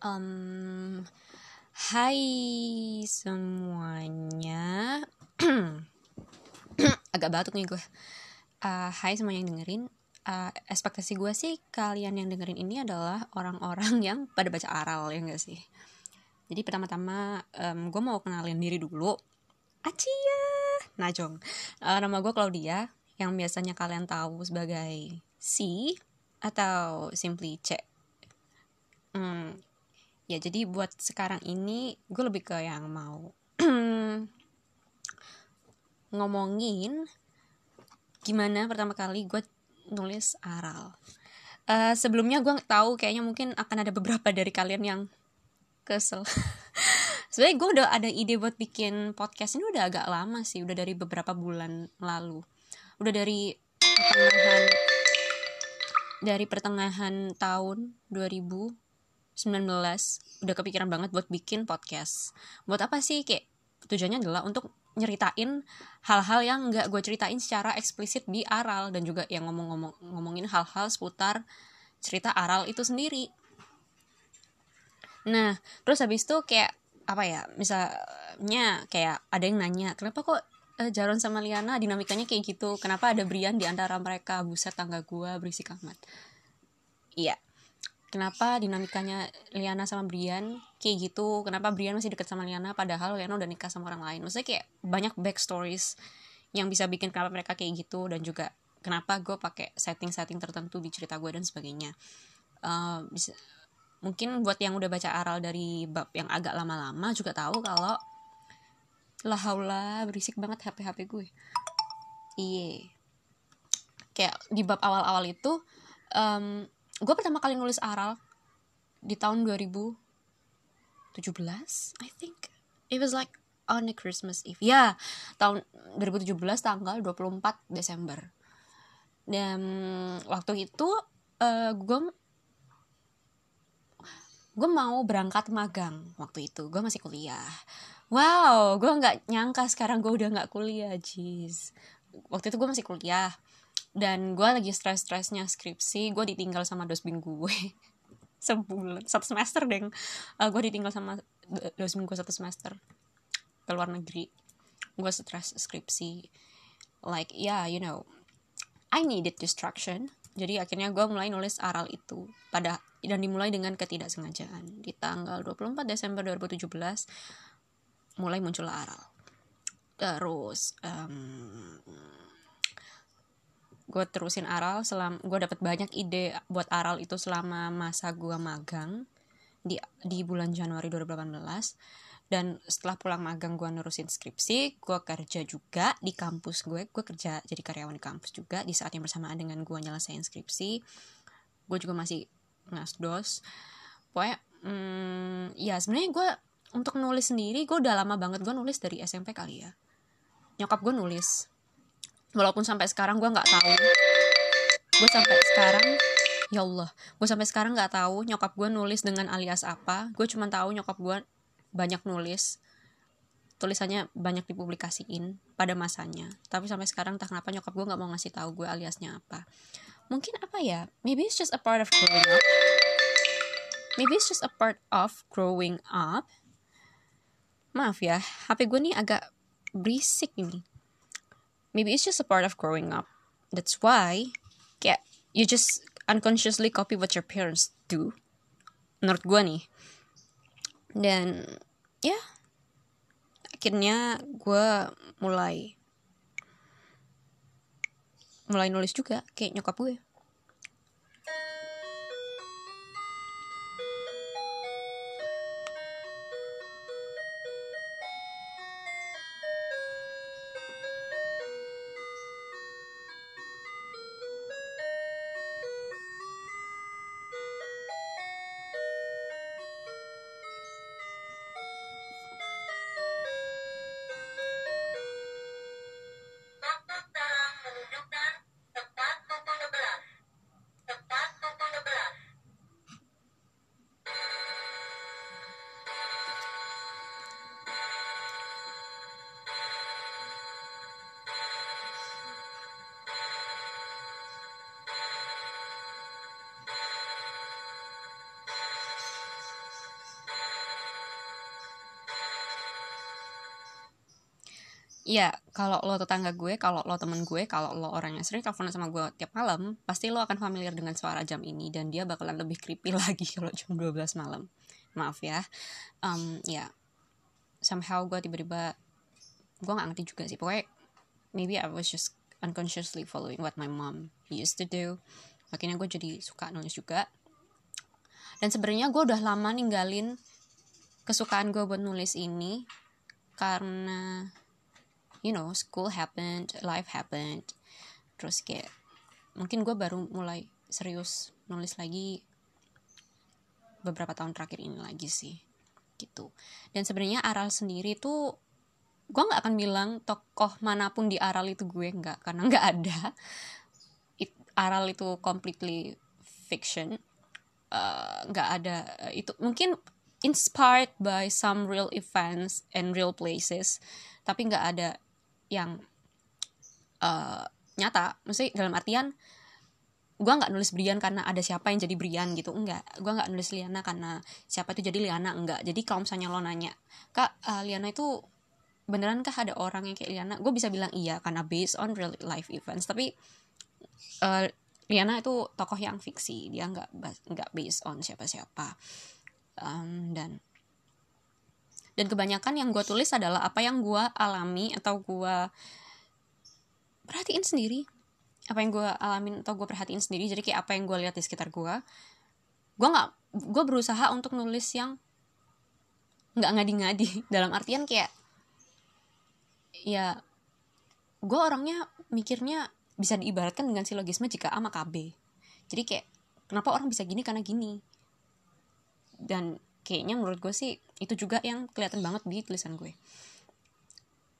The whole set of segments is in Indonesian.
Um, hai semuanya. Agak batuk nih gue. Uh, hai semua yang dengerin. Uh, ekspektasi gue sih kalian yang dengerin ini adalah orang-orang yang pada baca aral ya gak sih? Jadi pertama-tama um, gue mau kenalin diri dulu. Acia, Najong. Uh, nama gue Claudia, yang biasanya kalian tahu sebagai C atau simply C. Hmm, ya jadi buat sekarang ini gue lebih ke yang mau ngomongin gimana pertama kali gue nulis aral. Uh, sebelumnya gue tahu kayaknya mungkin akan ada beberapa dari kalian yang kesel. Sebenarnya gue udah ada ide buat bikin podcast ini udah agak lama sih udah dari beberapa bulan lalu. Udah dari pertengahan dari pertengahan tahun 2000 19 udah kepikiran banget buat bikin podcast. Buat apa sih? Kayak tujuannya adalah untuk nyeritain hal-hal yang nggak gue ceritain secara eksplisit di aral dan juga yang ngomong-ngomong ngomongin hal-hal seputar cerita aral itu sendiri. Nah terus habis itu kayak apa ya misalnya kayak ada yang nanya kenapa kok uh, Jaron sama Liana dinamikanya kayak gitu? Kenapa ada Brian di antara mereka? Buset tangga gue berisik amat. Iya kenapa dinamikanya Liana sama Brian kayak gitu? Kenapa Brian masih deket sama Liana padahal Liana udah nikah sama orang lain? Maksudnya kayak banyak backstories yang bisa bikin kenapa mereka kayak gitu dan juga kenapa gue pakai setting-setting tertentu di cerita gue dan sebagainya. Uh, bisa mungkin buat yang udah baca aral dari bab yang agak lama-lama juga tahu kalau lah berisik banget HP HP gue iye. Kayak di bab awal-awal itu um, gue pertama kali nulis aral di tahun 2017 I think. It was like on a Christmas Eve. Ya yeah, tahun 2017 tanggal 24 Desember. Dan waktu itu uh, eh, gue gue mau berangkat magang waktu itu. Gue masih kuliah. Wow gue nggak nyangka sekarang gue udah nggak kuliah jeez. Waktu itu gue masih kuliah dan gue lagi stres-stresnya skripsi gue ditinggal sama dosbing gue. Sebulan satu semester deng. Uh, gue ditinggal sama dosbing gue satu semester ke luar negeri. Gue stres skripsi. Like yeah you know I needed distraction. Jadi akhirnya gue mulai nulis aral itu. Pada dan dimulai dengan ketidaksengajaan. Di tanggal 24 Desember 2017 mulai muncul aral. Terus um, gue terusin aral selam gue dapat banyak ide buat aral itu selama masa gue magang di di bulan Januari 2018 dan setelah pulang magang gue nerusin skripsi gue kerja juga di kampus gue. Gue kerja jadi karyawan di kampus juga di saat yang bersamaan dengan gue nyelesain skripsi. Gue juga masih ngasdos pokoknya hmm, ya sebenarnya gue untuk nulis sendiri gue udah lama banget gue nulis dari SMP kali ya. Nyokap gue nulis walaupun sampai sekarang gue nggak tahu. Gue sampai sekarang ya Allah gue sampai sekarang nggak tahu nyokap gue nulis dengan alias apa. Gue cuma tahu nyokap gue banyak nulis. Tulisannya banyak dipublikasiin pada masanya. Tapi sampai sekarang tak kenapa nyokap gue nggak mau ngasih tahu gue aliasnya apa. Mungkin apa ya? Maybe it's just a part of growing up. Maybe it's just a part of growing up. Maaf ya HP gue nih agak berisik ini maybe it's just a part of growing up. That's why kayak you just unconsciously copy what your parents do. Menurut gue nih. Dan ya yeah, akhirnya gue mulai mulai nulis juga kayak nyokap gue ya kalau lo tetangga gue kalau lo temen gue kalau lo orang yang sering teleponan sama gue tiap malam pasti lo akan familiar dengan suara jam ini dan dia bakalan lebih creepy lagi kalau jam 12 malam. Maaf ya. Um, ya somehow gue tiba-tiba gue gak ngerti juga sih. Pokoknya maybe I was just unconsciously following what my mom used to do. Akhirnya gue jadi suka nulis juga. Dan sebenarnya gue udah lama ninggalin kesukaan gue buat nulis ini karena you know school happened life happened. Terus kayak mungkin gue baru mulai serius nulis lagi beberapa tahun terakhir ini lagi sih gitu. Dan sebenarnya Aral sendiri tuh gue nggak akan bilang tokoh mana pun di Aral itu gue nggak karena nggak ada. It, Aral itu completely fiction. Eh, nggak uh, ada itu mungkin inspired by some real events and real places tapi nggak ada yang uh, nyata. Maksudnya dalam artian gue nggak nulis Brian karena ada siapa yang jadi Brian gitu. Enggak. Gue nggak nulis Liana karena siapa itu jadi Liana. Enggak. Jadi kalau misalnya lo nanya kak uh, Liana itu beneran kah ada orang yang kayak Liana? Gue bisa bilang iya karena based on real life events. Tapi uh, Liana itu tokoh yang fiksi. Dia nggak nggak based on siapa-siapa. Um, dan dan kebanyakan yang gue tulis adalah apa yang gue alami atau gue perhatiin sendiri. Apa yang gue alamin atau gue perhatiin sendiri. Jadi kayak apa yang gue lihat di sekitar gue gue nggak gue berusaha untuk nulis yang nggak ngadi-ngadi. Dalam artian kayak ya gue orangnya mikirnya bisa diibaratkan dengan silogisme jika A maka B. Jadi kayak kenapa orang bisa gini karena gini? Dan kayaknya menurut gue sih itu juga yang kelihatan banget di tulisan gue.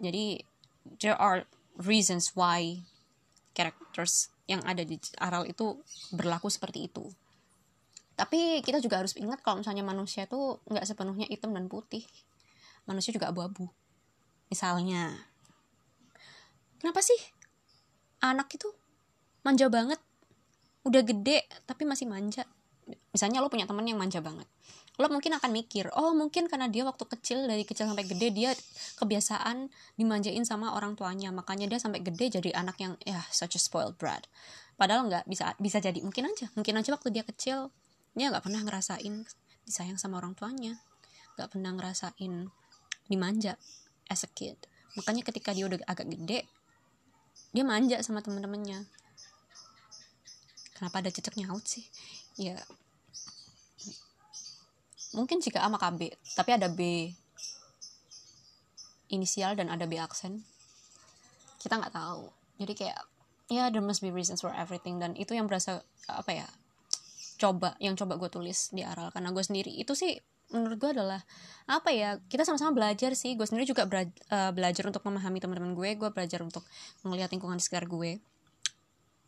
Jadi there are reasons why characters yang ada di Aral itu berlaku seperti itu. Tapi kita juga harus ingat kalau misalnya manusia itu nggak sepenuhnya hitam dan putih. Manusia juga abu-abu misalnya. Kenapa sih anak itu manja banget? Udah gede tapi masih manja. Misalnya lo punya temen yang manja banget lo mungkin akan mikir oh mungkin karena dia waktu kecil dari kecil sampai gede dia kebiasaan dimanjain sama orang tuanya. Makanya dia sampai gede jadi anak yang ya such a spoiled brat. Padahal nggak bisa bisa jadi. Mungkin aja mungkin aja waktu dia kecil dia nggak pernah ngerasain disayang sama orang tuanya. Nggak pernah ngerasain dimanja as a kid. Makanya ketika dia udah agak gede dia manja sama temen-temennya. Kenapa ada cecek nyaut sih? Ya mungkin jika A maka B tapi ada B inisial dan ada B aksen. Kita nggak tahu. Jadi kayak ya yeah, there must be reasons for everything. Dan itu yang berasa apa ya coba yang coba gue tulis di aral karena gue sendiri itu sih menurut gue adalah apa ya kita sama-sama belajar sih. Gue sendiri juga uh, belajar untuk memahami teman-teman gue. Gue belajar untuk melihat lingkungan di sekitar gue.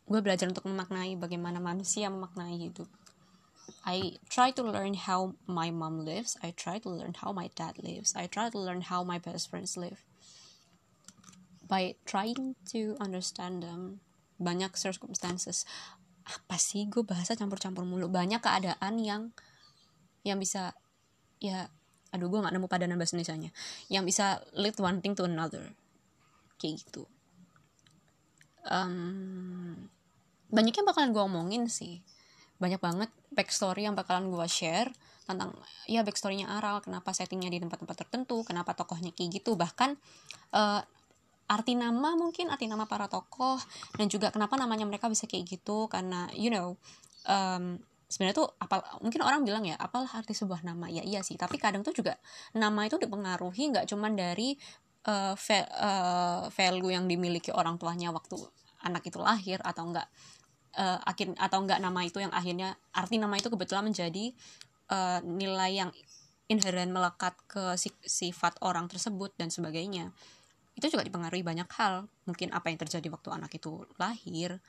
Gue belajar untuk memaknai bagaimana manusia memaknai hidup I try to learn how my mom lives. I try to learn how my dad lives. I try to learn how my best friends live. By trying to understand them, banyak circumstances. Apa sih gue bahasa campur-campur mulu. Banyak keadaan yang yang bisa ya aduh gue nggak nemu padanan bahasa Indonesia yang bisa lead one thing to another kayak gitu um, banyak yang bakalan gue omongin sih banyak banget backstory yang bakalan gue share tentang ya backstorynya Aral kenapa settingnya di tempat-tempat tertentu kenapa tokohnya kayak gitu. Bahkan uh, arti nama mungkin arti nama para tokoh dan juga kenapa namanya mereka bisa kayak gitu. Karena you know um, sebenarnya tuh apa mungkin orang bilang ya apalah arti sebuah nama? Ya iya sih. Tapi kadang tuh juga nama itu dipengaruhi nggak cuman dari uh, uh, value yang dimiliki orang tuanya waktu anak itu lahir atau enggak uh, akhir atau enggak nama itu yang akhirnya arti nama itu kebetulan menjadi uh, nilai yang inherent melekat ke sifat orang tersebut dan sebagainya. Itu juga dipengaruhi banyak hal. Mungkin apa yang terjadi waktu anak itu lahir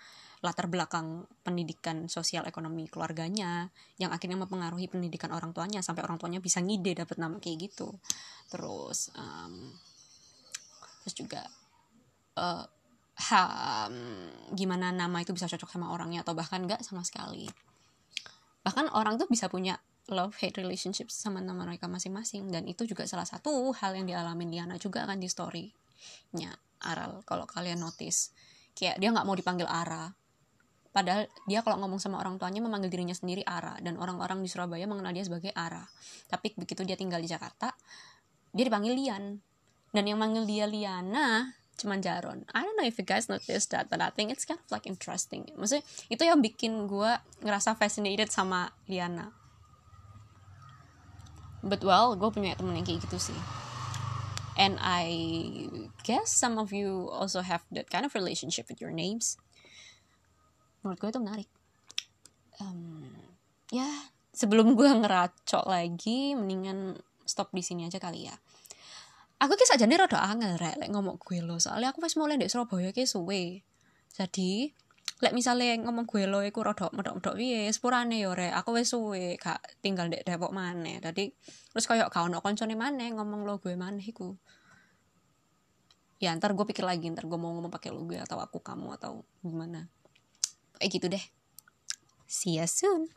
latar belakang pendidikan sosial ekonomi keluarganya yang akhirnya mempengaruhi pendidikan orang tuanya sampai orang tuanya bisa ngide dapat nama kayak gitu. Terus um, terus juga uh, ha, gimana nama itu bisa cocok sama orangnya atau bahkan enggak sama sekali. Bahkan orang tuh bisa punya love hate relationship sama nama mereka masing-masing. Dan itu juga salah satu hal yang dialami Liana juga kan di story nya Aral. Kalau kalian notice kayak dia nggak mau dipanggil Ara. Padahal dia kalau ngomong sama orang tuanya memanggil dirinya sendiri Ara. Dan orang-orang di Surabaya mengenal dia sebagai Ara. Tapi begitu dia tinggal di Jakarta dia dipanggil Lian. Dan yang manggil dia Liana cuman Jaron. I don't know if you guys notice that but I think it's kind of like interesting. Maksudnya itu yang bikin gue ngerasa fascinated sama Liana. But well gue punya temen yang kayak gitu sih. And I guess some of you also have that kind of relationship with your names. Menurut gue itu menarik. Um, ya sebelum gue ngeracok lagi mendingan stop di sini aja kali ya aku kisah jadi rada angel rek lek ngomong gue lo. Soalnya aku pas mulai di Surabaya ki suwe. Jadi lek misalnya ngomong gue lo iku rada medok-medok piye? Sepurane yo rek. Aku wis suwe gak tinggal di Depok maneh. Tadi terus kayak kau ono koncone maneh ngomong lo gue maneh iku. Ya ntar gue pikir lagi ntar gue mau ngomong pakai lo gue atau aku kamu atau gimana. Kayak gitu deh. See you soon